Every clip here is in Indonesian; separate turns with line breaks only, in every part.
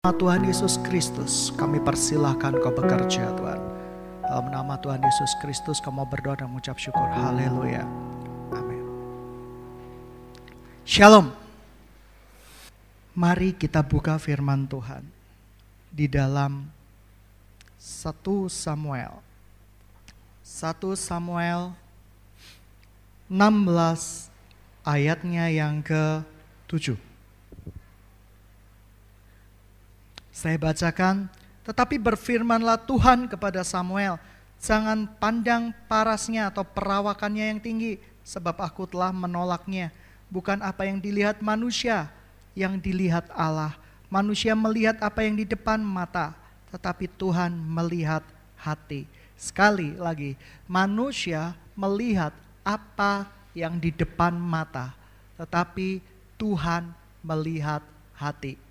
nama Tuhan Yesus Kristus, kami persilahkan kau bekerja Tuhan. Dalam nama Tuhan Yesus Kristus, kamu berdoa dan mengucap syukur. Haleluya. Amin. Shalom. Mari kita buka firman Tuhan di dalam 1 Samuel. 1 Samuel 16 ayatnya yang ke-7. Saya bacakan, tetapi berfirmanlah Tuhan kepada Samuel, jangan pandang parasnya atau perawakannya yang tinggi, sebab aku telah menolaknya. Bukan apa yang dilihat manusia, yang dilihat Allah. Manusia melihat apa yang di depan mata, tetapi Tuhan melihat hati. Sekali lagi, manusia melihat apa yang di depan mata, tetapi Tuhan melihat hati.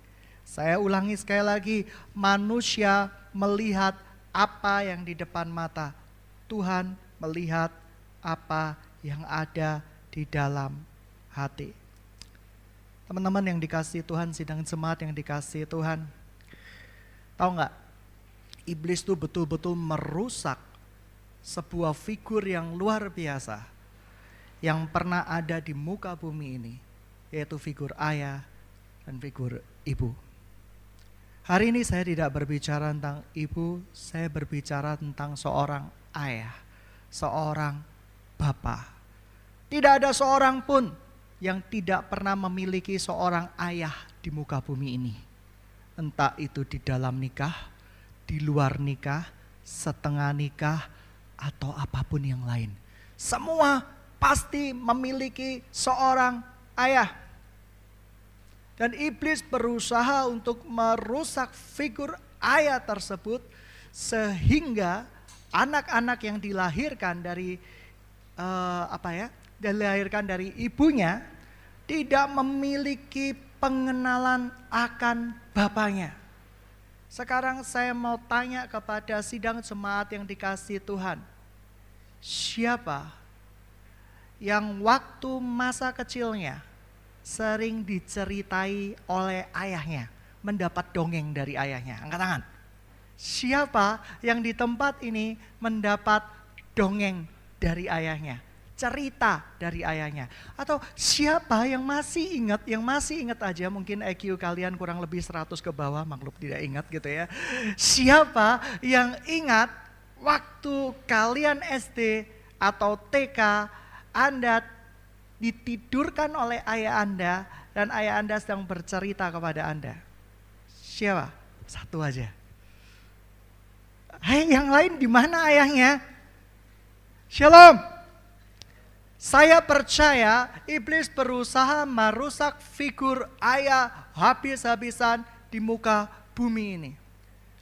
Saya ulangi sekali lagi, manusia melihat apa yang di depan mata. Tuhan melihat apa yang ada di dalam hati. Teman-teman yang dikasih Tuhan, sidang jemaat yang dikasih Tuhan. Tahu nggak? Iblis itu betul-betul merusak sebuah figur yang luar biasa yang pernah ada di muka bumi ini, yaitu figur ayah dan figur ibu. Hari ini saya tidak berbicara tentang ibu, saya berbicara tentang seorang ayah, seorang bapak. Tidak ada seorang pun yang tidak pernah memiliki seorang ayah di muka bumi ini. Entah itu di dalam nikah, di luar nikah, setengah nikah, atau apa pun yang lain. Semua pasti memiliki seorang ayah. Dan iblis berusaha untuk merusak figur ayah tersebut sehingga anak-anak yang dilahirkan dari uh, apa ya? dilahirkan dari ibunya tidak memiliki pengenalan akan bapaknya. Sekarang saya mau tanya kepada sidang jemaat yang dikasih Tuhan. Siapa yang waktu masa kecilnya sering diceritai oleh ayahnya, mendapat dongeng dari ayahnya. Angkat tangan. Siapa yang di tempat ini mendapat dongeng dari ayahnya? Cerita dari ayahnya. Atau siapa yang masih ingat, yang masih ingat aja mungkin IQ kalian kurang lebih 100 ke bawah, makhluk tidak ingat gitu ya. Siapa yang ingat waktu kalian SD atau TK, Anda ditidurkan oleh ayah Anda dan ayah Anda sedang bercerita kepada Anda. Siapa? Satu aja. Hei, yang lain di mana ayahnya? Shalom. Saya percaya iblis berusaha merusak figur ayah habis-habisan di muka bumi ini.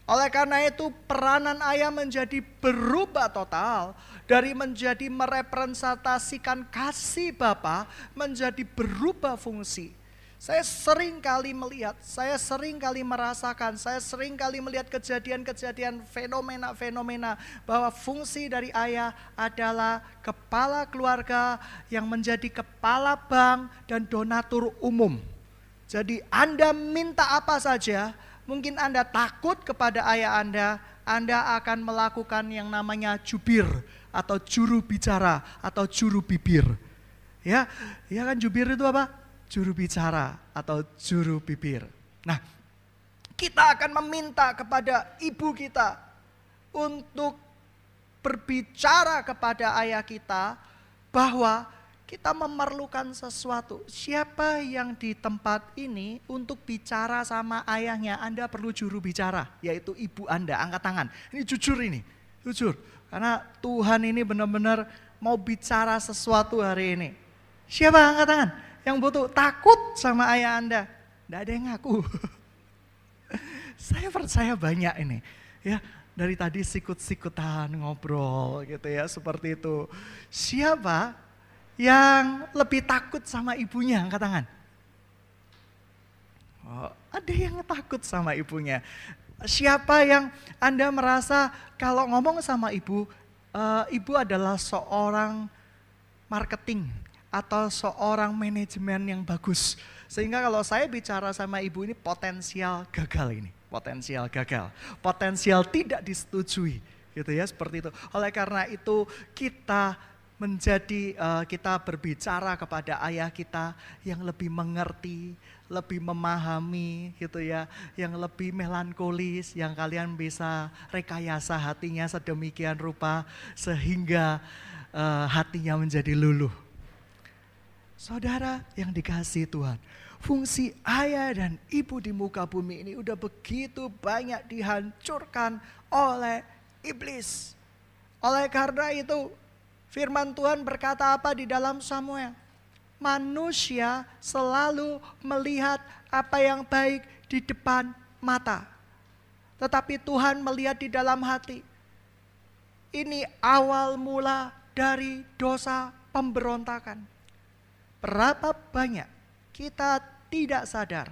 Oleh karena itu peranan ayah menjadi berubah total dari menjadi merepresentasikan kasih Bapa menjadi berubah fungsi. Saya sering kali melihat, saya sering kali merasakan, saya sering kali melihat kejadian-kejadian fenomena-fenomena bahwa fungsi dari ayah adalah kepala keluarga yang menjadi kepala bank dan donatur umum. Jadi Anda minta apa saja, Mungkin Anda takut kepada ayah Anda, Anda akan melakukan yang namanya jubir atau juru bicara atau juru bibir. Ya, ya kan jubir itu apa? Juru bicara atau juru bibir. Nah, kita akan meminta kepada ibu kita untuk berbicara kepada ayah kita bahwa kita memerlukan sesuatu. Siapa yang di tempat ini untuk bicara sama ayahnya, Anda perlu juru bicara, yaitu ibu Anda. Angkat tangan. Ini jujur ini, jujur. Karena Tuhan ini benar-benar mau bicara sesuatu hari ini. Siapa angkat tangan? Yang butuh takut sama ayah Anda. Tidak ada yang ngaku. Saya percaya banyak ini. Ya, dari tadi sikut-sikutan ngobrol gitu ya, seperti itu. Siapa yang lebih takut sama ibunya? Angkat tangan. Oh, ada yang takut sama ibunya. Siapa yang Anda merasa kalau ngomong sama ibu, uh, ibu adalah seorang marketing atau seorang manajemen yang bagus. Sehingga kalau saya bicara sama ibu ini potensial gagal ini. potensial gagal, potensial tidak disetujui, gitu ya seperti itu. Oleh karena itu kita menjadi uh, kita berbicara kepada ayah kita yang lebih mengerti, lebih memahami gitu ya, yang lebih melankolis, yang kalian bisa rekayasa hatinya sedemikian rupa sehingga uh, hatinya menjadi luluh. Saudara yang dikasih Tuhan, fungsi ayah dan ibu di muka bumi ini udah begitu banyak dihancurkan oleh iblis. Oleh karena itu Firman Tuhan berkata apa di dalam Samuel? Manusia selalu melihat apa yang baik di depan mata. Tetapi Tuhan melihat di dalam hati. Ini awal mula dari dosa pemberontakan. Berapa banyak kita tidak sadar,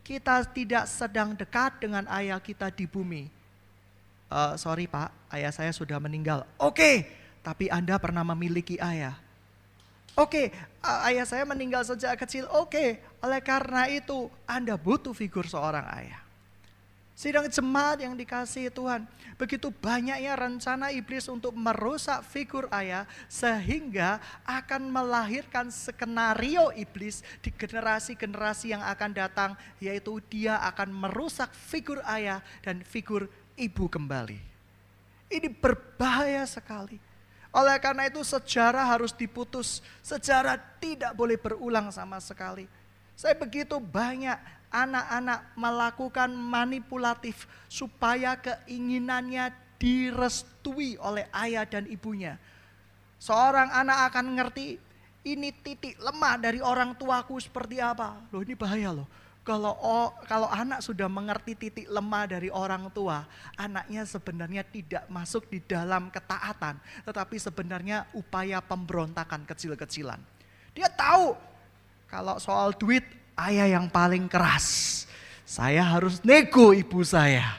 kita tidak sedang dekat dengan ayah kita di bumi. Uh, sorry pak, ayah saya sudah meninggal. Oke, okay, tapi Anda pernah memiliki ayah. Oke, okay, ayah saya meninggal sejak kecil. Oke, okay, oleh karena itu Anda butuh figur seorang ayah. Sidang jemaat yang dikasih Tuhan, begitu banyaknya rencana iblis untuk merusak figur ayah sehingga akan melahirkan skenario iblis di generasi-generasi yang akan datang yaitu dia akan merusak figur ayah dan figur ibu kembali. Ini berbahaya sekali. Oleh karena itu sejarah harus diputus. Sejarah tidak boleh berulang sama sekali. Saya begitu banyak anak-anak melakukan manipulatif supaya keinginannya direstui oleh ayah dan ibunya. Seorang anak akan ngerti ini titik lemah dari orang tuaku seperti apa. Loh ini bahaya loh. Kalau oh, kalau anak sudah mengerti titik lemah dari orang tua, anaknya sebenarnya tidak masuk di dalam ketaatan, tetapi sebenarnya upaya pemberontakan kecil-kecilan. Dia tahu kalau soal duit ayah yang paling keras. Saya harus nego ibu saya.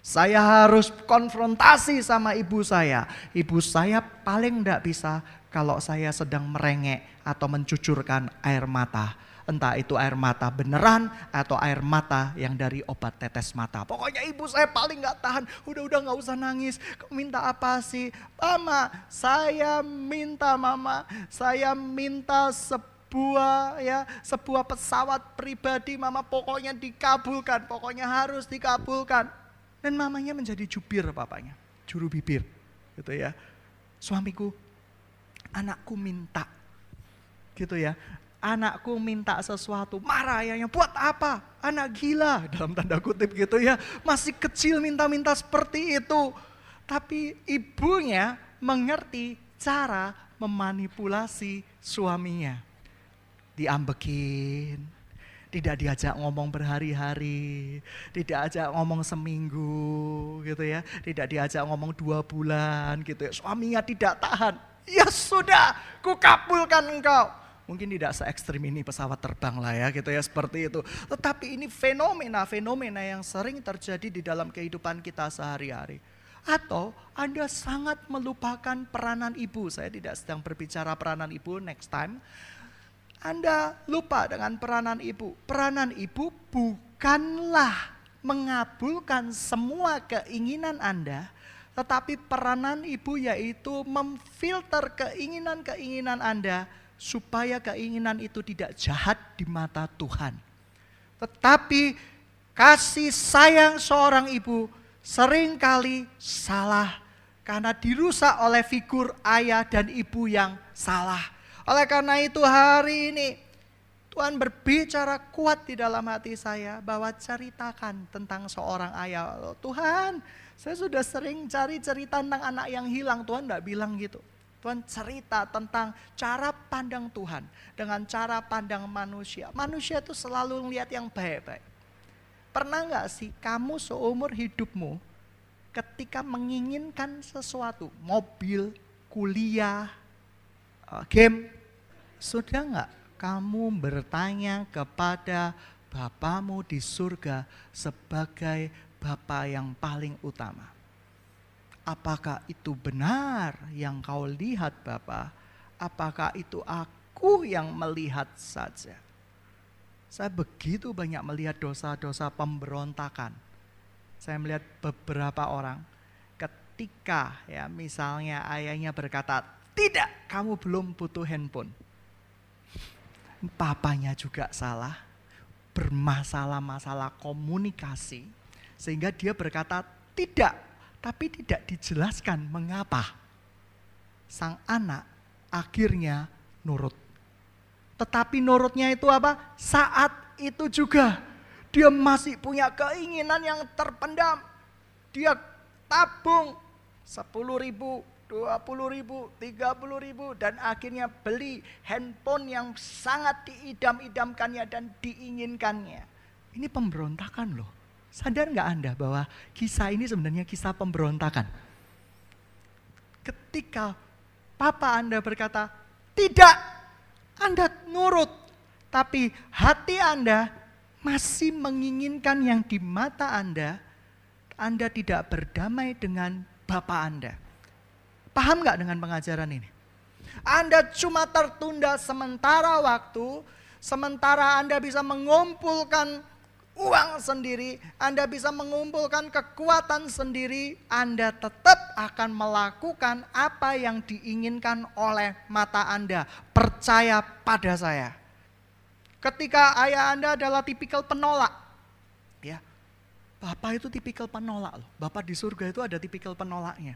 Saya harus konfrontasi sama ibu saya. Ibu saya paling tidak bisa kalau saya sedang merengek atau mencucurkan air mata Entah itu air mata beneran atau air mata yang dari obat tetes mata. Pokoknya ibu saya paling gak tahan. Udah-udah gak usah nangis. Minta apa sih? Mama, saya minta mama. Saya minta sebuah ya sebuah pesawat pribadi mama pokoknya dikabulkan pokoknya harus dikabulkan dan mamanya menjadi jubir papanya juru bibir gitu ya suamiku anakku minta gitu ya anakku minta sesuatu, marah ayahnya, buat apa? Anak gila, dalam tanda kutip gitu ya. Masih kecil minta-minta seperti itu. Tapi ibunya mengerti cara memanipulasi suaminya. Diambekin, tidak diajak ngomong berhari-hari, tidak ajak ngomong seminggu gitu ya, tidak diajak ngomong dua bulan gitu ya. Suaminya tidak tahan. Ya sudah, kukabulkan engkau Mungkin tidak se ekstrim ini pesawat terbang lah ya gitu ya seperti itu. Tetapi ini fenomena-fenomena yang sering terjadi di dalam kehidupan kita sehari-hari. Atau Anda sangat melupakan peranan ibu. Saya tidak sedang berbicara peranan ibu next time. Anda lupa dengan peranan ibu. Peranan ibu bukanlah mengabulkan semua keinginan Anda, tetapi peranan ibu yaitu memfilter keinginan-keinginan Anda supaya keinginan itu tidak jahat di mata Tuhan. Tetapi kasih sayang seorang ibu sering kali salah karena dirusak oleh figur ayah dan ibu yang salah. Oleh karena itu hari ini Tuhan berbicara kuat di dalam hati saya bahwa ceritakan tentang seorang ayah. Tuhan, saya sudah sering cari cerita tentang anak yang hilang. Tuhan tidak bilang gitu. Tuhan cerita tentang cara pandang Tuhan dengan cara pandang manusia. Manusia itu selalu melihat yang baik-baik. Pernah nggak sih kamu seumur hidupmu ketika menginginkan sesuatu, mobil, kuliah, eh, game, sudah nggak kamu bertanya kepada Bapamu di surga sebagai Bapa yang paling utama? Apakah itu benar yang kau lihat Bapak? Apakah itu aku yang melihat saja? Saya begitu banyak melihat dosa-dosa pemberontakan saya melihat beberapa orang ketika ya misalnya ayahnya berkata, "Tidak, kamu belum butuh handphone." Papanya juga salah, bermasalah-masalah komunikasi sehingga dia berkata, "Tidak," tapi tidak dijelaskan mengapa. Sang anak akhirnya nurut. Tetapi nurutnya itu apa? Saat itu juga dia masih punya keinginan yang terpendam. Dia tabung 10 ribu, 20 ribu, 30 ribu. Dan akhirnya beli handphone yang sangat diidam-idamkannya dan diinginkannya. Ini pemberontakan loh. Sadar nggak Anda bahwa kisah ini sebenarnya kisah pemberontakan? Ketika papa Anda berkata, tidak, Anda nurut. Tapi hati Anda masih menginginkan yang di mata Anda, Anda tidak berdamai dengan Bapak Anda. Paham nggak dengan pengajaran ini? Anda cuma tertunda sementara waktu, sementara Anda bisa mengumpulkan uang sendiri, Anda bisa mengumpulkan kekuatan sendiri, Anda tetap akan melakukan apa yang diinginkan oleh mata Anda. Percaya pada saya. Ketika ayah Anda adalah tipikal penolak. Ya. Bapak itu tipikal penolak loh. Bapak di surga itu ada tipikal penolaknya.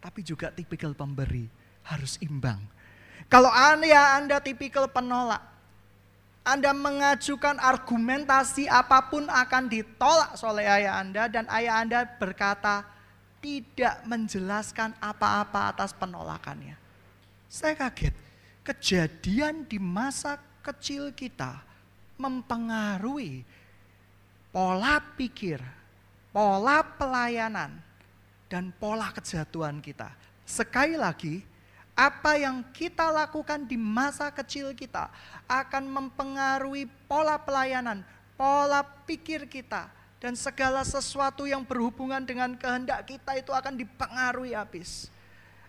Tapi juga tipikal pemberi. Harus imbang. Kalau ayah Anda tipikal penolak. Anda mengajukan argumentasi apa pun akan ditolak oleh ayah Anda. Dan ayah Anda berkata tidak menjelaskan apa-apa atas penolakannya. Saya kaget. Kejadian di masa kecil kita mempengaruhi pola pikir, pola pelayanan, dan pola kejatuhan kita. Sekali lagi, apa yang kita lakukan di masa kecil kita akan mempengaruhi pola pelayanan, pola pikir kita, dan segala sesuatu yang berhubungan dengan kehendak kita itu akan dipengaruhi habis.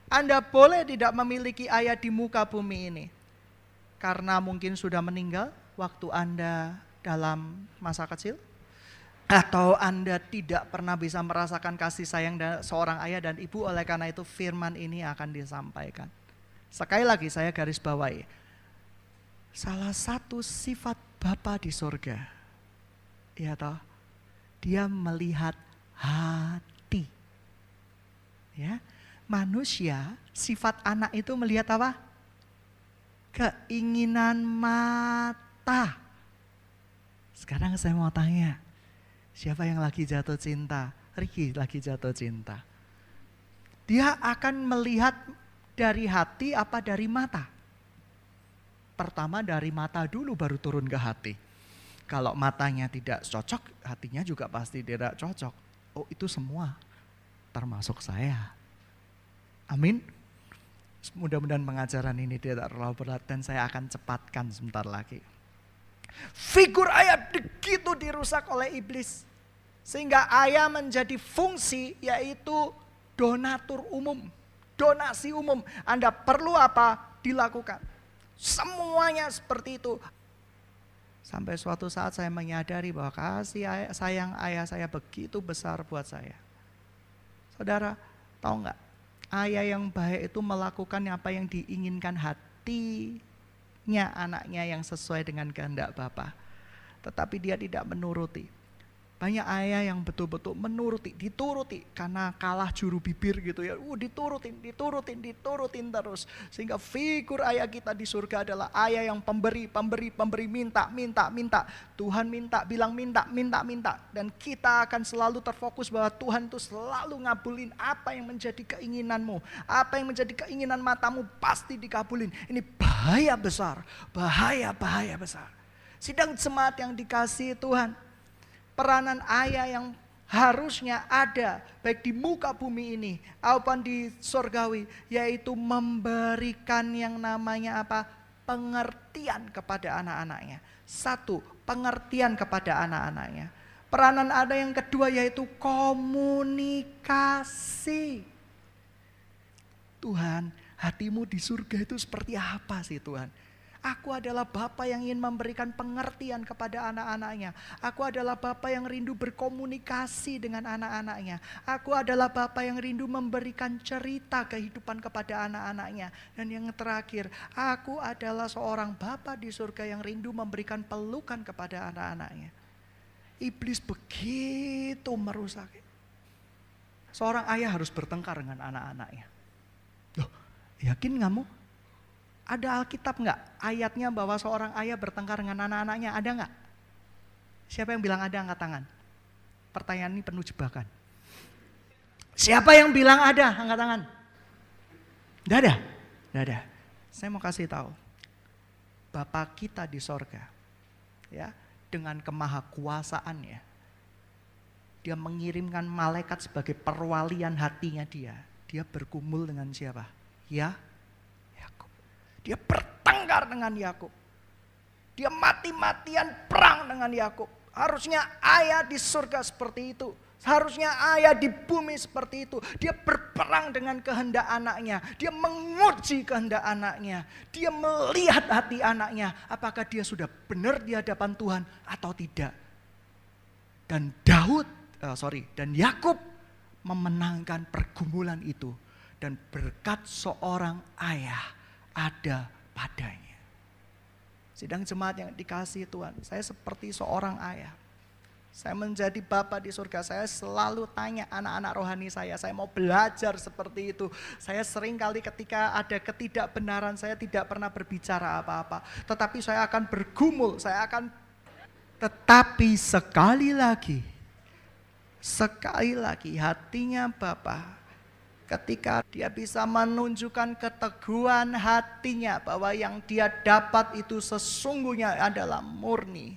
Anda boleh tidak memiliki ayah di muka bumi ini, karena mungkin sudah meninggal waktu Anda dalam masa kecil? Atau Anda tidak pernah bisa merasakan kasih sayang seorang ayah dan ibu oleh karena itu firman ini akan disampaikan. Sekali lagi saya garis bawahi. Salah satu sifat Bapa di surga. Ya toh. Dia melihat hati. Ya. Manusia sifat anak itu melihat apa? keinginan mata. Sekarang saya mau tanya, siapa yang lagi jatuh cinta? Ricky lagi jatuh cinta. Dia akan melihat dari hati apa dari mata? Pertama dari mata dulu baru turun ke hati. Kalau matanya tidak cocok, hatinya juga pasti tidak cocok. Oh itu semua termasuk saya. Amin. Mudah-mudahan pengajaran ini tidak terlalu berat dan saya akan cepatkan sebentar lagi. Figur ayah begitu dirusak oleh iblis. Sehingga ayah menjadi fungsi yaitu donatur umum. Donasi umum. Anda perlu apa? Dilakukan. Semuanya seperti itu. Sampai suatu saat saya menyadari bahwa kasih sayang ayah saya begitu besar buat saya. Saudara, tahu nggak? ayah yang baik itu melakukan apa yang diinginkan hatinya anaknya yang sesuai dengan kehendak Bapa. Tetapi dia tidak menuruti. Banyak ayah yang betul-betul menuruti, dituruti karena kalah juru bibir gitu ya. Uh, diturutin, diturutin, diturutin terus. Sehingga figur ayah kita di surga adalah ayah yang pemberi, pemberi, pemberi, minta, minta, minta. Tuhan minta, bilang minta, minta, minta. Dan kita akan selalu terfokus bahwa Tuhan itu selalu ngabulin apa yang menjadi keinginanmu. Apa yang menjadi keinginan matamu pasti dikabulin. Ini bahaya besar, bahaya, bahaya besar. Sidang jemaat yang dikasih Tuhan peranan ayah yang harusnya ada baik di muka bumi ini maupun di sorgawi yaitu memberikan yang namanya apa? Pengertian kepada anak-anaknya. Satu pengertian kepada anak-anaknya. Peranan ada yang kedua yaitu komunikasi. Tuhan hatimu di surga itu seperti apa sih Tuhan Aku adalah Bapa yang ingin memberikan pengertian kepada anak-anaknya. Aku adalah Bapa yang rindu berkomunikasi dengan anak-anaknya. Aku adalah Bapa yang rindu memberikan cerita kehidupan kepada anak-anaknya. Dan yang terakhir, aku adalah seorang Bapa di surga yang rindu memberikan pelukan kepada anak-anaknya. Iblis begitu merusak. Seorang ayah harus bertengkar dengan anak-anaknya. Loh, yakin kamu? Ada Alkitab nggak ayatnya bahwa seorang ayah bertengkar dengan anak-anaknya? Ada nggak? Siapa yang bilang ada angkat tangan? Pertanyaan ini penuh jebakan. Siapa yang bilang ada angkat tangan? Tidak ada? Tidak ada. Saya mau kasih tahu. Bapak kita di sorga. Ya, dengan kemahakuasaannya. Dia mengirimkan malaikat sebagai perwalian hatinya dia. Dia berkumul dengan siapa? Ya, dia bertengkar dengan Yakub. Dia mati-matian perang dengan Yakub. Harusnya ayah di surga seperti itu. Seharusnya ayah di bumi seperti itu. Dia berperang dengan kehendak anaknya. Dia menguji kehendak anaknya. Dia melihat hati anaknya. Apakah dia sudah benar di hadapan Tuhan atau tidak. Dan Daud, uh, sorry, dan Yakub memenangkan pergumulan itu. Dan berkat seorang ayah ada padanya. Sidang jemaat yang dikasih Tuhan, saya seperti seorang ayah. Saya menjadi bapak di surga, saya selalu tanya anak-anak rohani saya, saya mau belajar seperti itu. Saya sering kali ketika ada ketidakbenaran, saya tidak pernah berbicara apa-apa. Tetapi saya akan bergumul, saya akan... Tetapi sekali lagi, sekali lagi hatinya Bapak ketika dia bisa menunjukkan keteguhan hatinya bahwa yang dia dapat itu sesungguhnya adalah murni,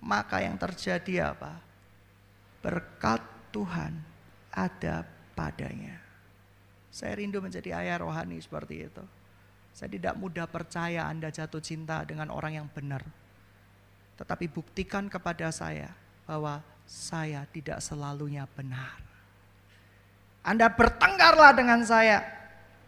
maka yang terjadi apa? Berkat Tuhan ada padanya. Saya rindu menjadi ayah rohani seperti itu. Saya tidak mudah percaya Anda jatuh cinta dengan orang yang benar. Tetapi buktikan kepada saya bahwa saya tidak selalunya benar. Anda bertengkarlah dengan saya.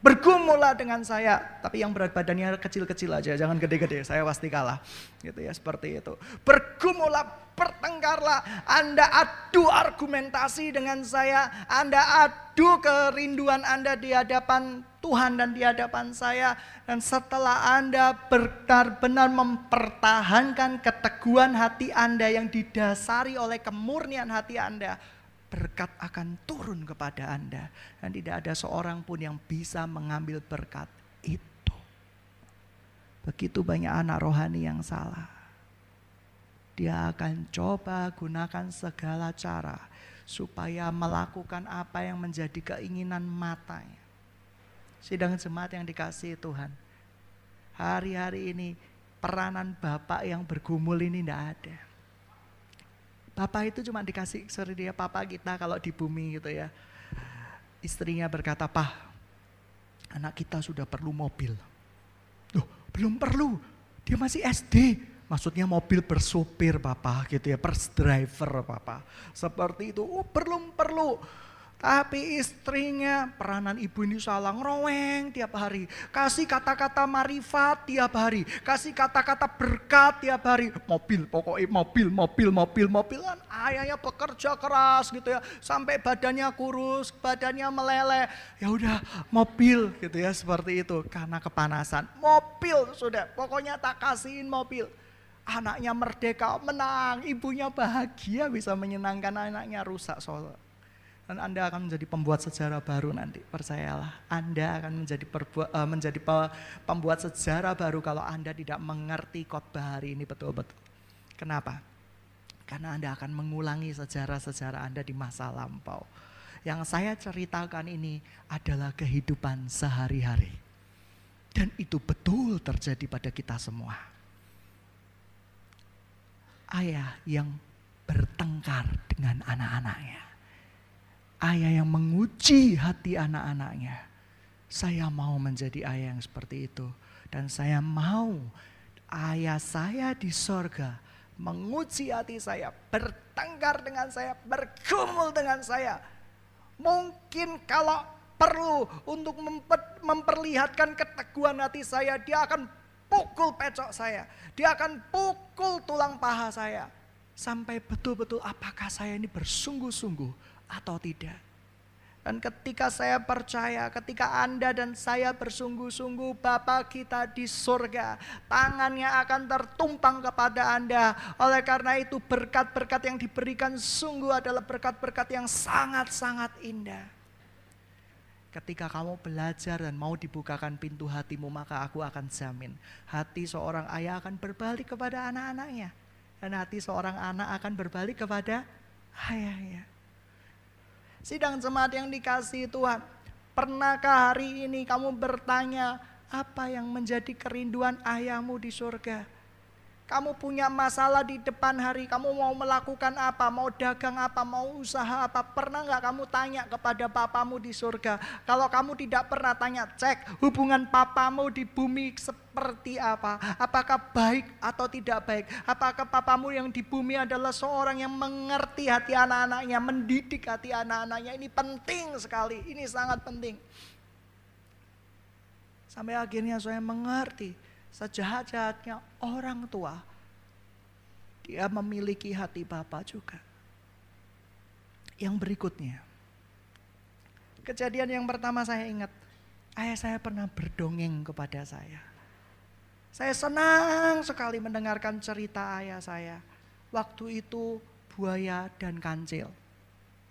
Bergumullah dengan saya. Tapi yang berat badannya kecil-kecil aja, jangan gede-gede. Saya pasti kalah. Gitu ya, seperti itu. Bergumullah, bertengkarlah. Anda adu argumentasi dengan saya. Anda adu kerinduan Anda di hadapan Tuhan dan di hadapan saya. Dan setelah Anda benar-benar mempertahankan keteguhan hati Anda yang didasari oleh kemurnian hati Anda berkat akan turun kepada Anda. Dan tidak ada seorang pun yang bisa mengambil berkat itu. Begitu banyak anak rohani yang salah. Dia akan coba gunakan segala cara supaya melakukan apa yang menjadi keinginan matanya. Sidang jemaat yang dikasih Tuhan. Hari-hari ini peranan Bapak yang bergumul ini tidak ada. Bapak itu cuma dikasih sorry dia papa kita kalau di bumi gitu ya. Istrinya berkata, Pak, anak kita sudah perlu mobil. Loh, belum perlu. Dia masih SD. Maksudnya mobil bersopir Bapak gitu ya, first driver Bapak. Seperti itu, oh belum perlu. Tapi istrinya peranan ibu ini salah ngeroweng tiap hari. Kasih kata-kata marifat tiap hari. Kasih kata-kata berkat tiap hari. Mobil pokoknya mobil, mobil, mobil, mobil. Kan ayahnya bekerja keras gitu ya. Sampai badannya kurus, badannya meleleh. Ya udah mobil gitu ya seperti itu. Karena kepanasan. Mobil sudah pokoknya tak kasihin mobil. Anaknya merdeka, menang. Ibunya bahagia bisa menyenangkan anaknya rusak soal dan Anda akan menjadi pembuat sejarah baru nanti, percayalah. Anda akan menjadi perbuat, uh, menjadi pembuat sejarah baru kalau Anda tidak mengerti khotbah hari ini betul-betul. Kenapa? Karena Anda akan mengulangi sejarah-sejarah Anda di masa lampau. Yang saya ceritakan ini adalah kehidupan sehari-hari. Dan itu betul terjadi pada kita semua. Ayah yang bertengkar dengan anak-anaknya ayah yang menguji hati anak-anaknya. Saya mau menjadi ayah yang seperti itu. Dan saya mau ayah saya di sorga menguji hati saya, bertengkar dengan saya, bergumul dengan saya. Mungkin kalau perlu untuk memperlihatkan keteguhan hati saya, dia akan pukul pecok saya. Dia akan pukul tulang paha saya. Sampai betul-betul apakah saya ini bersungguh-sungguh atau tidak. Dan ketika saya percaya, ketika Anda dan saya bersungguh-sungguh Bapa kita di surga, tangannya akan tertumpang kepada Anda. Oleh karena itu berkat-berkat yang diberikan sungguh adalah berkat-berkat yang sangat-sangat indah. Ketika kamu belajar dan mau dibukakan pintu hatimu, maka aku akan jamin hati seorang ayah akan berbalik kepada anak-anaknya. Dan hati seorang anak akan berbalik kepada ayahnya. Sidang jemaat yang dikasih Tuhan, pernahkah hari ini kamu bertanya apa yang menjadi kerinduan ayahmu di surga? Kamu punya masalah di depan hari, kamu mau melakukan apa, mau dagang apa, mau usaha apa, pernah nggak kamu tanya kepada papamu di surga? Kalau kamu tidak pernah tanya, cek hubungan papamu di bumi seperti apa? Apakah baik atau tidak baik? Apakah papamu yang di bumi adalah seorang yang mengerti hati anak-anaknya, mendidik hati anak-anaknya? Ini penting sekali, ini sangat penting. Sampai akhirnya saya mengerti sejahat-jahatnya orang tua, dia memiliki hati Bapa juga. Yang berikutnya, kejadian yang pertama saya ingat, ayah saya pernah berdongeng kepada saya. Saya senang sekali mendengarkan cerita ayah saya. Waktu itu buaya dan kancil.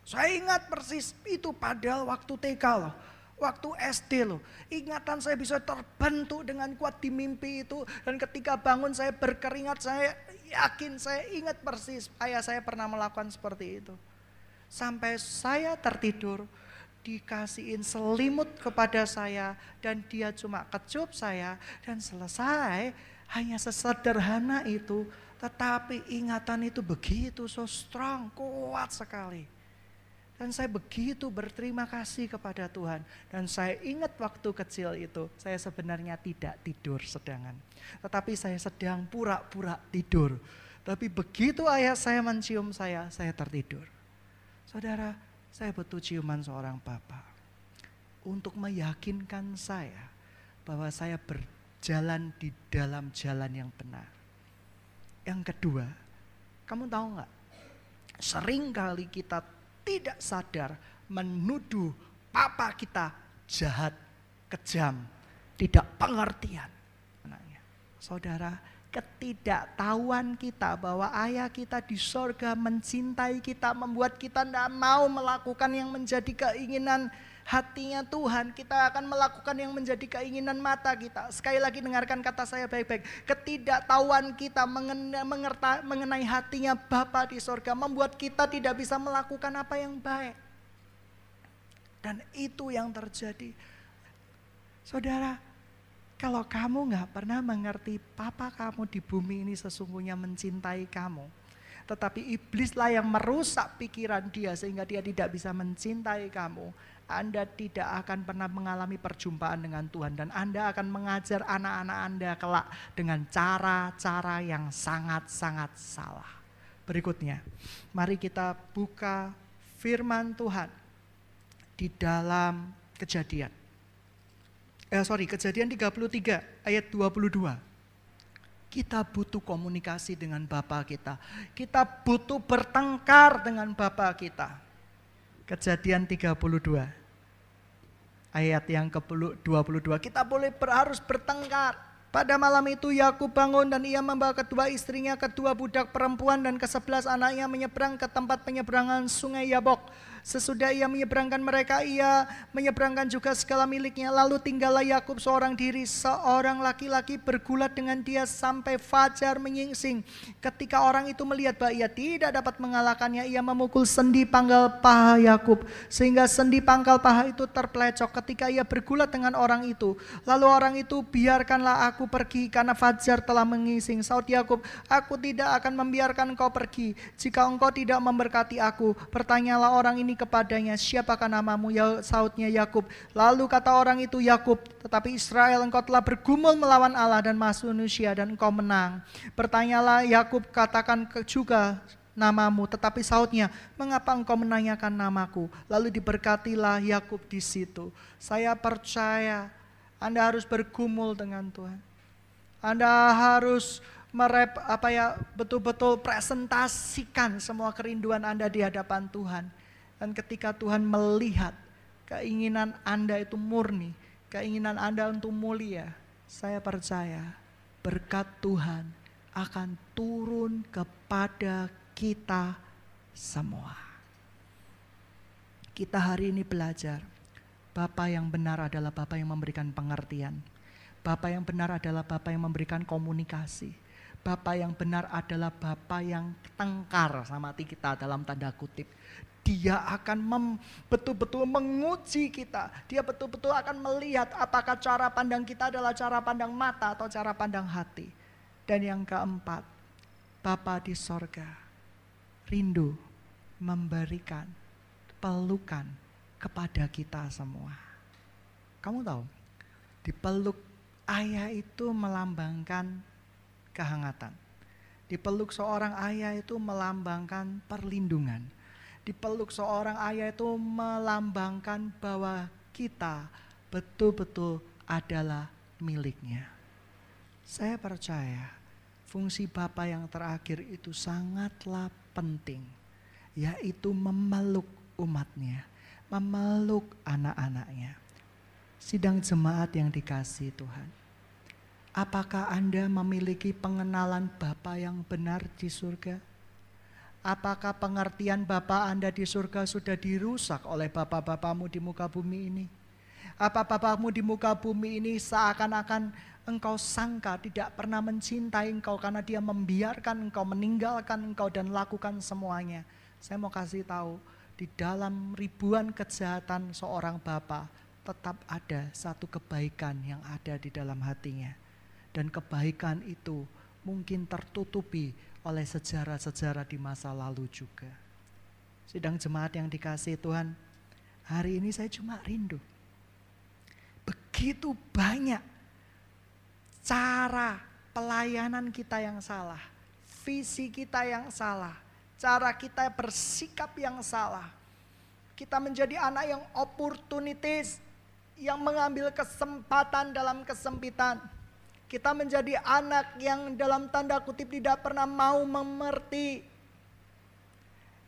Saya ingat persis itu padahal waktu TK loh. Waktu SD loh, ingatan saya bisa terbentuk dengan kuat di mimpi itu. Dan ketika bangun saya berkeringat, saya yakin, saya ingat persis ayah saya pernah melakukan seperti itu. Sampai saya tertidur, dikasihin selimut kepada saya dan dia cuma kecup saya dan selesai hanya sesederhana itu tetapi ingatan itu begitu so strong kuat sekali dan saya begitu berterima kasih kepada Tuhan. Dan saya ingat waktu kecil itu, saya sebenarnya tidak tidur sedangan. Tetapi saya sedang pura-pura tidur. Tapi begitu ayah saya mencium saya, saya tertidur. Saudara, saya butuh ciuman seorang bapak. Untuk meyakinkan saya bahwa saya berjalan di dalam jalan yang benar. Yang kedua, kamu tahu nggak? Sering kali kita tidak sadar menuduh papa kita jahat, kejam, tidak pengertian. Anaknya. Saudara, ketidaktahuan kita bahwa ayah kita di sorga mencintai kita, membuat kita tidak mau melakukan yang menjadi keinginan hatinya Tuhan, kita akan melakukan yang menjadi keinginan mata kita. Sekali lagi dengarkan kata saya baik-baik. Ketidaktahuan kita mengenai, mengenai hatinya Bapa di sorga membuat kita tidak bisa melakukan apa yang baik. Dan itu yang terjadi. Saudara, kalau kamu nggak pernah mengerti Papa kamu di bumi ini sesungguhnya mencintai kamu. Tetapi iblislah yang merusak pikiran dia sehingga dia tidak bisa mencintai kamu anda tidak akan pernah mengalami perjumpaan dengan Tuhan dan Anda akan mengajar anak-anak Anda kelak dengan cara-cara yang sangat-sangat salah. Berikutnya, mari kita buka firman Tuhan di dalam kejadian. Eh, sorry, kejadian 33 ayat 22 kita butuh komunikasi dengan Bapak kita. Kita butuh bertengkar dengan Bapak kita. Kejadian 32 ayat yang ke-22 kita boleh harus bertengkar. Pada malam itu Yakub bangun dan ia membawa kedua istrinya, kedua budak perempuan dan kesebelas anaknya menyeberang ke tempat penyeberangan sungai Yabok. Sesudah ia menyeberangkan mereka, ia menyeberangkan juga segala miliknya. Lalu tinggallah Yakub seorang diri, seorang laki-laki bergulat dengan dia sampai fajar menyingsing. Ketika orang itu melihat bahwa ia tidak dapat mengalahkannya, ia memukul sendi pangkal paha Yakub. Sehingga sendi pangkal paha itu terpelecok ketika ia bergulat dengan orang itu. Lalu orang itu, biarkanlah aku pergi karena fajar telah menyingsing. Saud Yakub, aku tidak akan membiarkan engkau pergi. Jika engkau tidak memberkati aku, bertanyalah orang ini kepadanya, siapakah namamu? Ya, sautnya Yakub. Lalu kata orang itu Yakub, tetapi Israel engkau telah bergumul melawan Allah dan manusia dan engkau menang. Bertanyalah Yakub katakan juga namamu, tetapi sautnya, mengapa engkau menanyakan namaku? Lalu diberkatilah Yakub di situ. Saya percaya Anda harus bergumul dengan Tuhan. Anda harus merep apa ya betul-betul presentasikan semua kerinduan Anda di hadapan Tuhan. Dan ketika Tuhan melihat keinginan Anda itu murni, keinginan Anda untuk mulia, saya percaya berkat Tuhan akan turun kepada kita semua. Kita hari ini belajar, Bapak yang benar adalah Bapak yang memberikan pengertian. Bapak yang benar adalah Bapak yang memberikan komunikasi. Bapak yang benar adalah Bapak yang tengkar sama kita dalam tanda kutip. Dia akan betul-betul menguji kita. Dia betul-betul akan melihat apakah cara pandang kita adalah cara pandang mata atau cara pandang hati. Dan yang keempat, Bapa di sorga rindu memberikan pelukan kepada kita semua. Kamu tahu, dipeluk ayah itu melambangkan kehangatan. Dipeluk seorang ayah itu melambangkan perlindungan. Dipeluk seorang ayah itu melambangkan bahwa kita betul-betul adalah miliknya. Saya percaya fungsi Bapa yang terakhir itu sangatlah penting, yaitu memeluk umatnya, memeluk anak-anaknya. Sidang jemaat yang dikasih Tuhan. Apakah Anda memiliki pengenalan Bapa yang benar di surga? Apakah pengertian Bapa Anda di surga sudah dirusak oleh Bapak-Bapamu di muka bumi ini? Apa Bapamu di muka bumi ini seakan-akan engkau sangka tidak pernah mencintai engkau karena dia membiarkan engkau meninggalkan engkau dan lakukan semuanya. Saya mau kasih tahu, di dalam ribuan kejahatan seorang bapak tetap ada satu kebaikan yang ada di dalam hatinya. Dan kebaikan itu mungkin tertutupi oleh sejarah-sejarah di masa lalu juga. Sidang jemaat yang dikasih Tuhan, hari ini saya cuma rindu. Begitu banyak cara pelayanan kita yang salah, visi kita yang salah, cara kita bersikap yang salah. Kita menjadi anak yang opportunities, yang mengambil kesempatan dalam kesempitan. Kita menjadi anak yang dalam tanda kutip tidak pernah mau mengerti.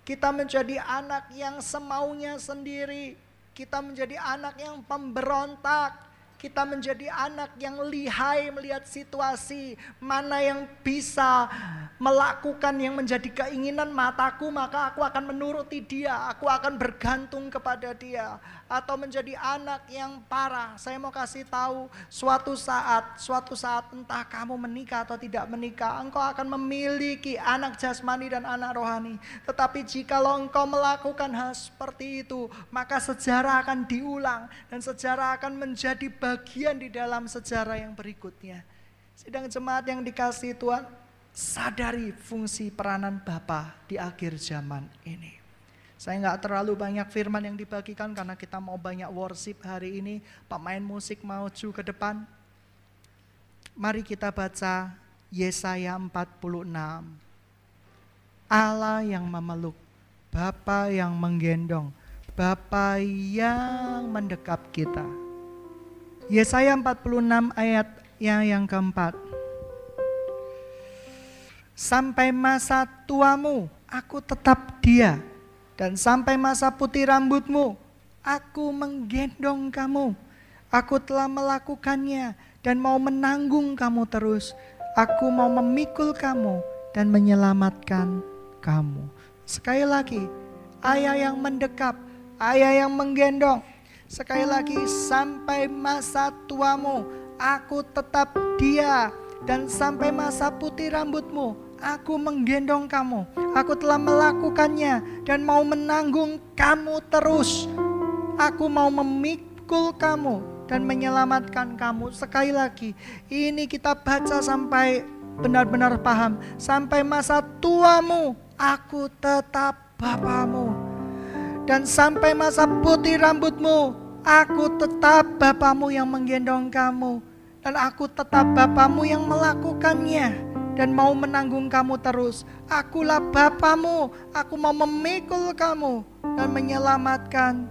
Kita menjadi anak yang semaunya sendiri. Kita menjadi anak yang pemberontak kita menjadi anak yang lihai melihat situasi mana yang bisa melakukan yang menjadi keinginan mataku maka aku akan menuruti dia aku akan bergantung kepada dia atau menjadi anak yang parah. Saya mau kasih tahu suatu saat suatu saat entah kamu menikah atau tidak menikah engkau akan memiliki anak jasmani dan anak rohani. Tetapi jikalau engkau melakukan hal seperti itu maka sejarah akan diulang dan sejarah akan menjadi bagian di dalam sejarah yang berikutnya. Sedang jemaat yang dikasih Tuhan, sadari fungsi peranan Bapa di akhir zaman ini. Saya nggak terlalu banyak firman yang dibagikan karena kita mau banyak worship hari ini. Pemain musik maju ke depan. Mari kita baca Yesaya 46. Allah yang memeluk, Bapa yang menggendong, Bapa yang mendekap kita. Yesaya 46 ayat yang yang keempat. Sampai masa tuamu, aku tetap dia. Dan sampai masa putih rambutmu, aku menggendong kamu. Aku telah melakukannya dan mau menanggung kamu terus. Aku mau memikul kamu dan menyelamatkan kamu. Sekali lagi, ayah yang mendekap, ayah yang menggendong, Sekali lagi sampai masa tuamu aku tetap dia dan sampai masa putih rambutmu aku menggendong kamu. Aku telah melakukannya dan mau menanggung kamu terus. Aku mau memikul kamu dan menyelamatkan kamu. Sekali lagi, ini kita baca sampai benar-benar paham. Sampai masa tuamu, aku tetap bapamu dan sampai masa putih rambutmu, aku tetap bapamu yang menggendong kamu. Dan aku tetap bapamu yang melakukannya dan mau menanggung kamu terus. Akulah bapamu, aku mau memikul kamu dan menyelamatkan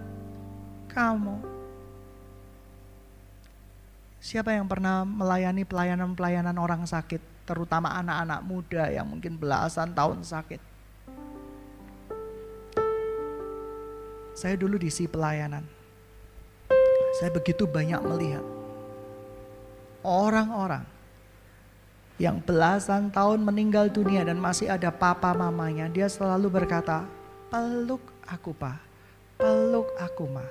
kamu. Siapa yang pernah melayani pelayanan-pelayanan orang sakit, terutama anak-anak muda yang mungkin belasan tahun sakit? Saya dulu di si pelayanan. Saya begitu banyak melihat orang-orang yang belasan tahun meninggal dunia dan masih ada papa mamanya, dia selalu berkata, peluk aku pa, peluk aku ma.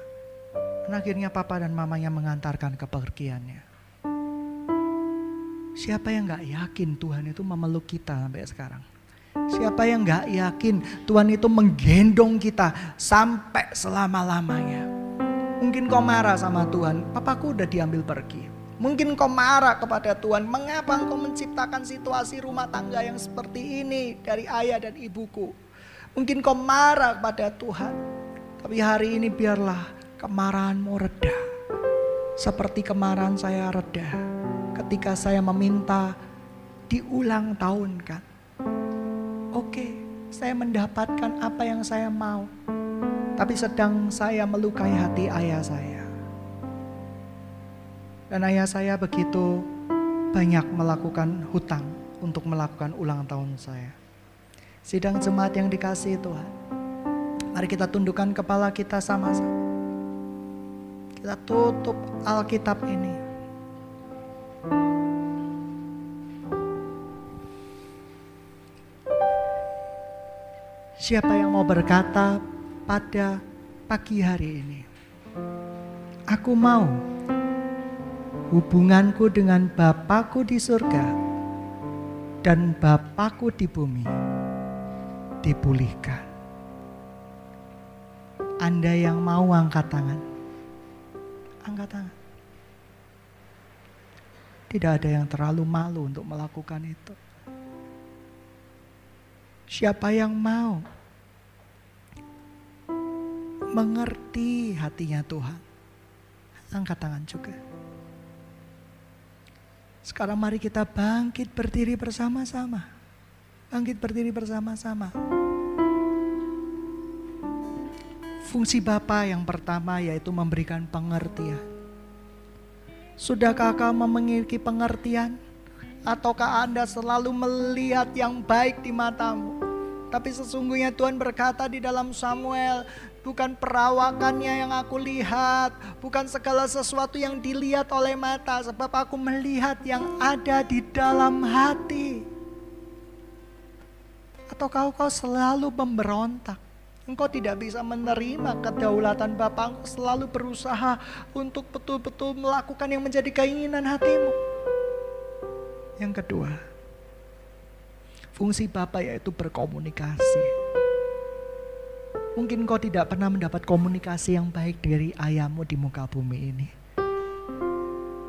Dan akhirnya papa dan mamanya mengantarkan kepergiannya. Siapa yang gak yakin Tuhan itu memeluk kita sampai sekarang? Siapa yang gak yakin Tuhan itu menggendong kita sampai selama-lamanya? Mungkin kau marah sama Tuhan, papaku udah diambil pergi. Mungkin kau marah kepada Tuhan, mengapa engkau menciptakan situasi rumah tangga yang seperti ini dari ayah dan ibuku? Mungkin kau marah kepada Tuhan, tapi hari ini biarlah kemarahanmu reda. Seperti kemarahan saya reda ketika saya meminta diulang tahun Oke, saya mendapatkan apa yang saya mau. Tapi sedang saya melukai hati ayah saya. Dan ayah saya begitu banyak melakukan hutang untuk melakukan ulang tahun saya. Sidang jemaat yang dikasih Tuhan. Mari kita tundukkan kepala kita sama-sama. Kita tutup Alkitab ini. Siapa yang mau berkata pada pagi hari ini, "Aku mau hubunganku dengan Bapakku di surga dan Bapakku di bumi dipulihkan." Anda yang mau angkat tangan angkat tangan. Tidak ada yang terlalu malu untuk melakukan itu. Siapa yang mau mengerti hatinya Tuhan, angkat tangan juga. Sekarang mari kita bangkit berdiri bersama-sama. Bangkit berdiri bersama-sama. Fungsi Bapa yang pertama yaitu memberikan pengertian. Sudahkah kamu memiliki pengertian? Ataukah Anda selalu melihat yang baik di matamu? Tapi sesungguhnya Tuhan berkata di dalam Samuel, bukan perawakannya yang aku lihat, bukan segala sesuatu yang dilihat oleh mata, sebab aku melihat yang ada di dalam hati. Atau kau kau selalu memberontak? Engkau tidak bisa menerima kedaulatan Bapa. Engkau selalu berusaha untuk betul-betul melakukan yang menjadi keinginan hatimu. Yang kedua, fungsi Bapa yaitu berkomunikasi. Mungkin kau tidak pernah mendapat komunikasi yang baik dari ayahmu di muka bumi ini.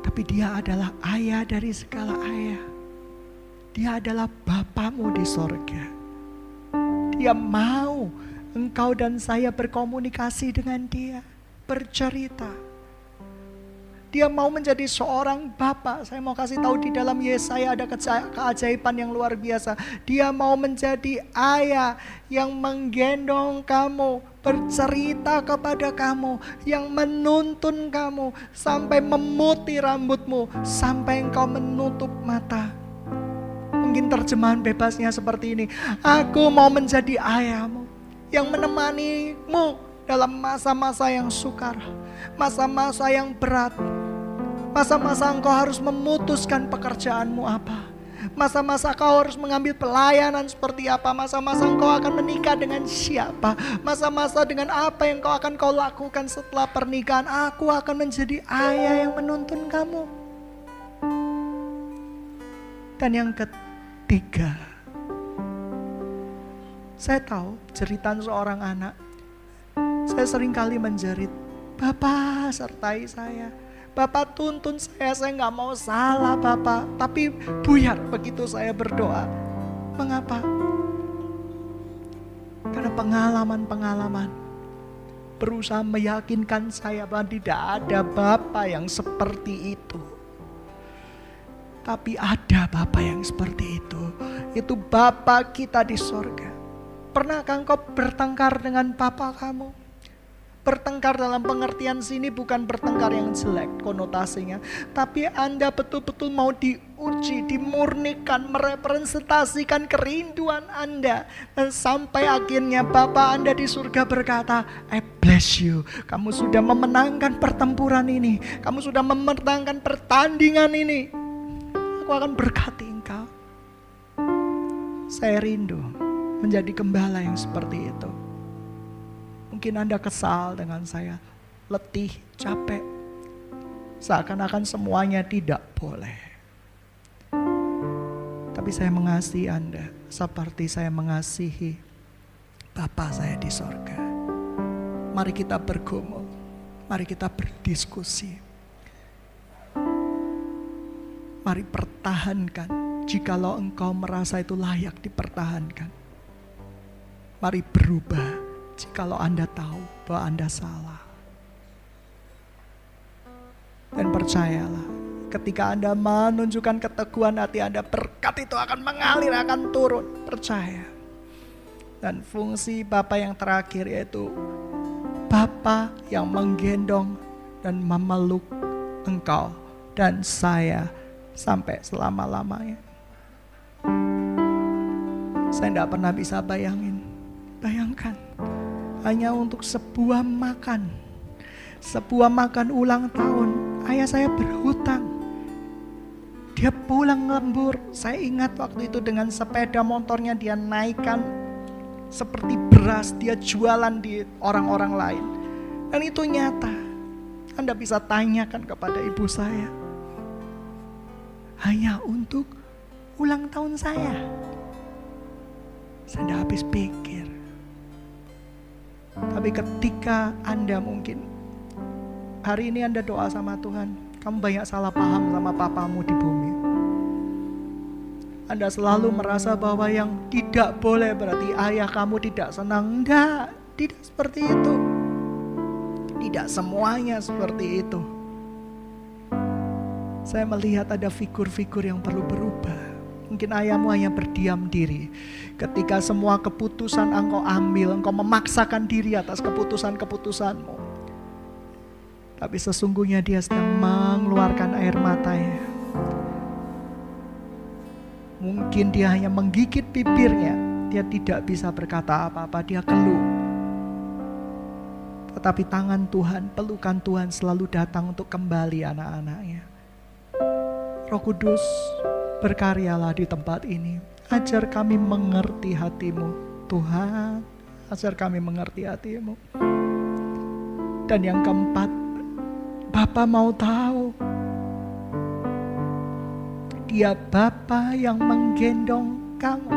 Tapi dia adalah ayah dari segala ayah. Dia adalah Bapamu di sorga. Dia mau engkau dan saya berkomunikasi dengan dia, bercerita. Dia mau menjadi seorang bapak. Saya mau kasih tahu di dalam Yesaya ada keajaiban yang luar biasa. Dia mau menjadi ayah yang menggendong kamu, bercerita kepada kamu, yang menuntun kamu sampai memutih rambutmu, sampai engkau menutup mata. Mungkin terjemahan bebasnya seperti ini. Aku mau menjadi ayahmu yang menemanimu dalam masa-masa yang sukar, masa-masa yang berat, masa-masa engkau harus memutuskan pekerjaanmu apa. Masa-masa kau harus mengambil pelayanan seperti apa Masa-masa engkau akan menikah dengan siapa Masa-masa dengan apa yang kau akan kau lakukan setelah pernikahan Aku akan menjadi ayah yang menuntun kamu Dan yang ketiga saya tahu cerita seorang anak. Saya sering kali menjerit, Bapak sertai saya. Bapak tuntun saya, saya nggak mau salah Bapak. Tapi buyar begitu saya berdoa. Mengapa? Karena pengalaman-pengalaman berusaha meyakinkan saya bahwa tidak ada Bapak yang seperti itu. Tapi ada Bapak yang seperti itu. Itu Bapak kita di sorga. Pernahkah engkau bertengkar dengan papa kamu? Bertengkar dalam pengertian sini bukan bertengkar yang jelek konotasinya. Tapi Anda betul-betul mau diuji, dimurnikan, merepresentasikan kerinduan Anda. Dan sampai akhirnya Bapak Anda di surga berkata, I bless you. Kamu sudah memenangkan pertempuran ini. Kamu sudah memenangkan pertandingan ini. Aku akan berkati engkau. Saya rindu menjadi gembala yang seperti itu. Mungkin Anda kesal dengan saya, letih, capek. Seakan-akan semuanya tidak boleh. Tapi saya mengasihi Anda seperti saya mengasihi Bapa saya di sorga. Mari kita bergumul, mari kita berdiskusi. Mari pertahankan jikalau engkau merasa itu layak dipertahankan. Mari berubah jikalau Anda tahu bahwa Anda salah. Dan percayalah, ketika Anda menunjukkan keteguhan hati Anda, berkat itu akan mengalir, akan turun. Percaya. Dan fungsi Bapa yang terakhir yaitu Bapa yang menggendong dan memeluk engkau dan saya sampai selama-lamanya. Saya tidak pernah bisa bayangin. Bayangkan hanya untuk sebuah makan. Sebuah makan ulang tahun, ayah saya berhutang. Dia pulang lembur. Saya ingat waktu itu dengan sepeda motornya dia naikkan seperti beras dia jualan di orang-orang lain. Dan itu nyata. Anda bisa tanyakan kepada ibu saya. Hanya untuk ulang tahun saya. Saya habis pikir. Tapi ketika Anda mungkin hari ini Anda doa sama Tuhan, kamu banyak salah paham sama papamu di bumi. Anda selalu merasa bahwa yang tidak boleh berarti ayah kamu tidak senang. Enggak, tidak seperti itu. Tidak semuanya seperti itu. Saya melihat ada figur-figur yang perlu berubah. Mungkin ayahmu hanya berdiam diri. Ketika semua keputusan engkau ambil, engkau memaksakan diri atas keputusan-keputusanmu. Tapi sesungguhnya dia sedang mengeluarkan air matanya. Mungkin dia hanya menggigit bibirnya. Dia tidak bisa berkata apa-apa, dia keluh. Tetapi tangan Tuhan, pelukan Tuhan selalu datang untuk kembali anak-anaknya. Roh Kudus, berkaryalah di tempat ini. Ajar kami mengerti hatimu, Tuhan. Ajar kami mengerti hatimu. Dan yang keempat, Bapak mau tahu. Dia Bapak yang menggendong kamu.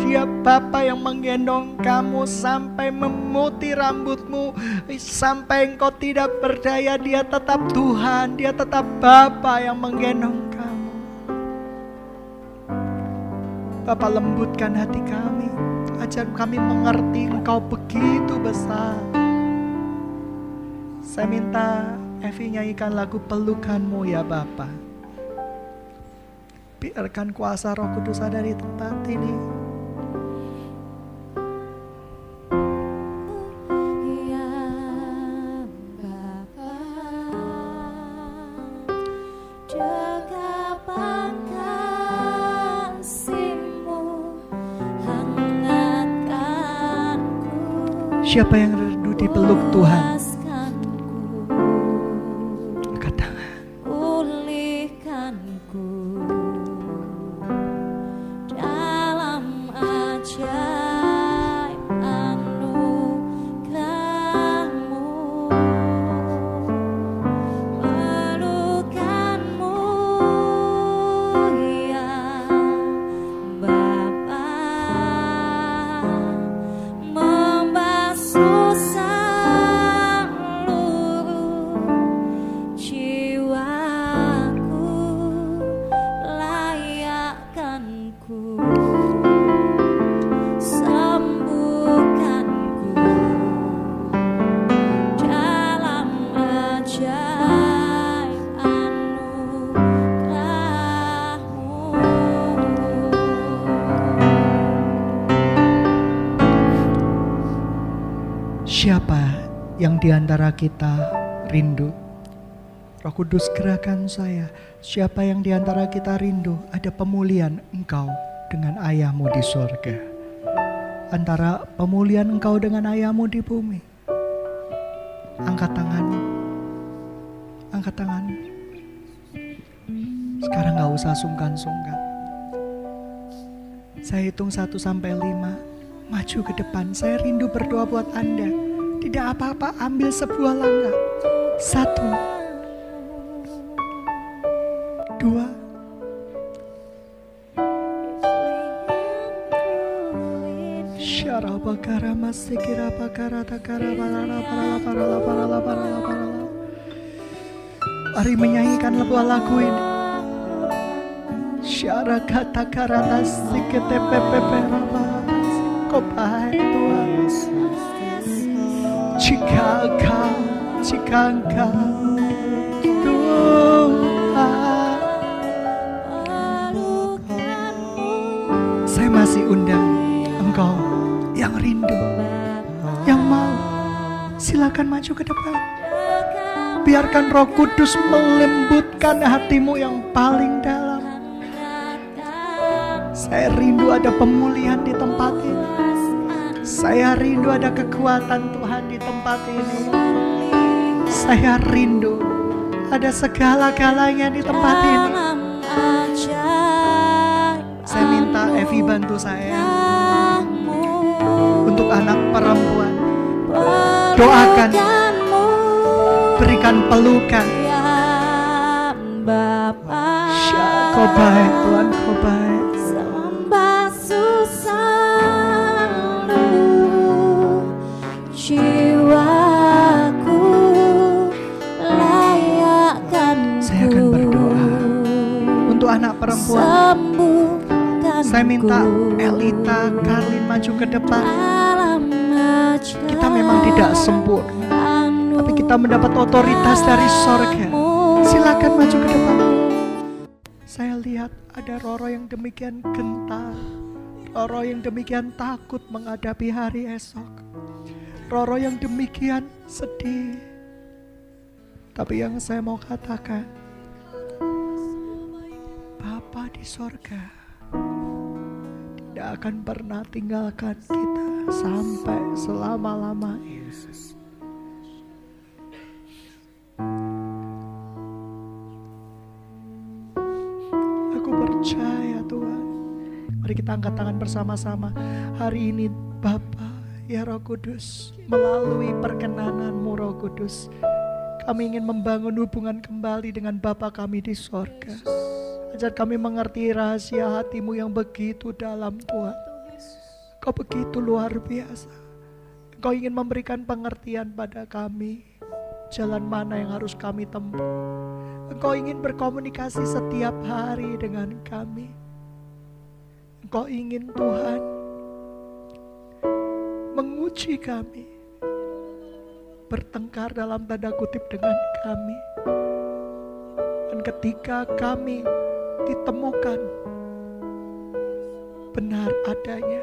Dia Bapa yang menggendong kamu sampai memutih rambutmu. Sampai engkau tidak berdaya, dia tetap Tuhan. Dia tetap Bapa yang menggendong kamu. Bapa lembutkan hati kami. Ajar kami mengerti engkau begitu besar. Saya minta Evi nyanyikan lagu pelukanmu ya Bapa. Biarkan kuasa roh kudus ada di tempat ini. Siapa yang di antara kita rindu? Roh Kudus gerakan saya. Siapa yang di antara kita rindu ada pemulihan engkau dengan ayahmu di surga. Antara pemulihan engkau dengan ayahmu di bumi. Angkat tanganmu. Angkat tanganmu. Sekarang gak usah sungkan-sungkan. Saya hitung 1 sampai 5. Maju ke depan. Saya rindu berdoa buat Anda. Tidak apa-apa, ambil sebuah langkah. Satu. Dua. Bakara takara parala parala parala parala parala parala. Mari menyanyikan lagu ini. Syara kata pepe baik Tuhan. Jika engkau Tuhan. Saya masih undang engkau yang rindu, yang mau. Silakan maju ke depan. Biarkan Roh Kudus melembutkan hatimu yang paling dalam. Saya rindu ada pemulihan di tempat ini. Saya rindu ada kekuatan Tuhan di tempat ini. Saya rindu ada segala-galanya di tempat ini. Saya minta Evi bantu saya untuk anak perempuan. Doakan, berikan pelukan. Kau baik Tuhan, kau baik. Minta Elita, Karlin maju ke depan. Kita memang tidak sempurna, tapi kita mendapat otoritas dari sorga. Silakan maju ke depan. Saya lihat ada Roro yang demikian gentar, Roro yang demikian takut menghadapi hari esok, Roro yang demikian sedih. Tapi yang saya mau katakan, Bapa di sorga tidak akan pernah tinggalkan kita sampai selama-lamanya. Aku percaya Tuhan. Mari kita angkat tangan bersama-sama. Hari ini Bapa, ya Roh Kudus, melalui perkenananmu Roh Kudus, kami ingin membangun hubungan kembali dengan Bapa kami di sorga. Ajar kami mengerti rahasia hatimu yang begitu dalam Tuhan. Kau begitu luar biasa. Kau ingin memberikan pengertian pada kami. Jalan mana yang harus kami tempuh. Engkau ingin berkomunikasi setiap hari dengan kami. Engkau ingin Tuhan menguji kami. Bertengkar dalam tanda kutip dengan kami. Dan ketika kami ditemukan benar adanya.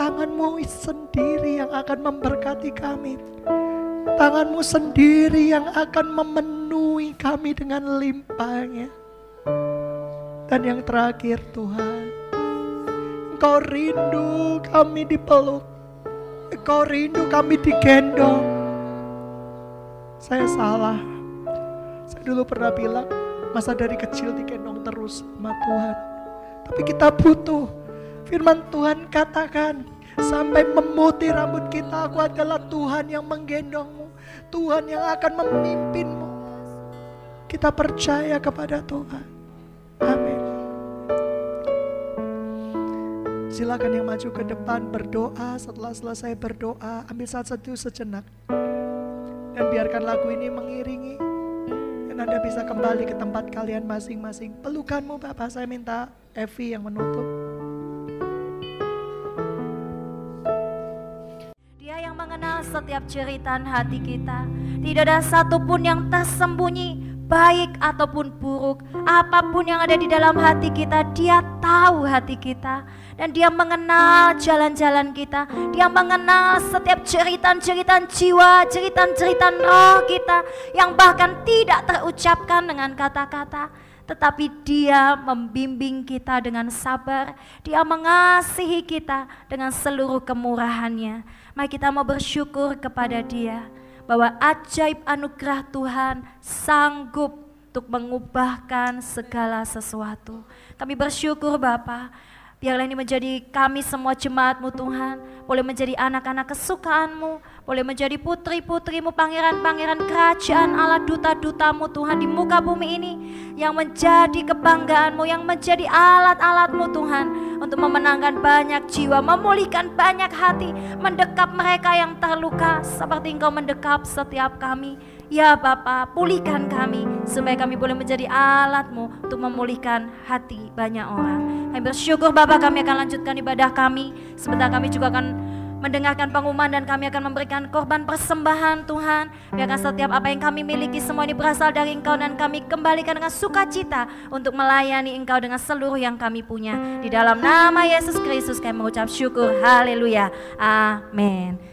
Tanganmu sendiri yang akan memberkati kami. Tanganmu sendiri yang akan memenuhi kami dengan limpahnya. Dan yang terakhir Tuhan, Engkau rindu kami dipeluk. Engkau rindu kami digendong. Saya salah. Saya dulu pernah bilang, masa dari kecil digendong terus sama Tuhan. Tapi kita butuh firman Tuhan katakan sampai memutih rambut kita aku adalah Tuhan yang menggendongmu. Tuhan yang akan memimpinmu. Kita percaya kepada Tuhan. Amin. Silakan yang maju ke depan berdoa. Setelah selesai berdoa, ambil saat satu sejenak. Dan biarkan lagu ini mengiringi dan Anda bisa kembali ke tempat kalian masing-masing. Pelukanmu Bapak, saya minta Evi yang menutup.
Dia yang mengenal setiap ceritan hati kita. Tidak ada satupun yang tersembunyi baik ataupun buruk, apa pun yang ada di dalam hati kita, Dia tahu hati kita dan Dia mengenal jalan-jalan kita. Dia mengenal setiap jeritan-jeritan jiwa, jeritan-jeritan roh kita yang bahkan tidak terucapkan dengan kata-kata tetapi dia membimbing kita dengan sabar, dia mengasihi kita dengan seluruh kemurahannya. Mari kita mau bersyukur kepada dia bahwa ajaib anugerah Tuhan sanggup untuk mengubahkan segala sesuatu. Kami bersyukur Bapak, biarlah ini menjadi kami semua jemaatmu Tuhan, boleh menjadi anak-anak kesukaanmu, boleh menjadi putri-putrimu, pangeran-pangeran kerajaan Allah, duta-dutamu Tuhan di muka bumi ini, yang menjadi kebanggaanmu, yang menjadi alat-alatmu Tuhan, untuk memenangkan banyak jiwa, memulihkan banyak hati, mendekap mereka yang terluka, seperti engkau mendekap setiap kami. Ya Bapa, pulihkan kami supaya kami boleh menjadi alatmu untuk memulihkan hati banyak orang. Kami bersyukur Bapak kami akan lanjutkan ibadah kami. Sebentar kami juga akan mendengarkan pengumuman dan kami akan memberikan korban persembahan Tuhan. Biarkan setiap apa yang kami miliki semua ini berasal dari Engkau dan kami kembalikan dengan sukacita untuk melayani Engkau dengan seluruh yang kami punya. Di dalam nama Yesus Kristus kami mengucap syukur. Haleluya. Amin.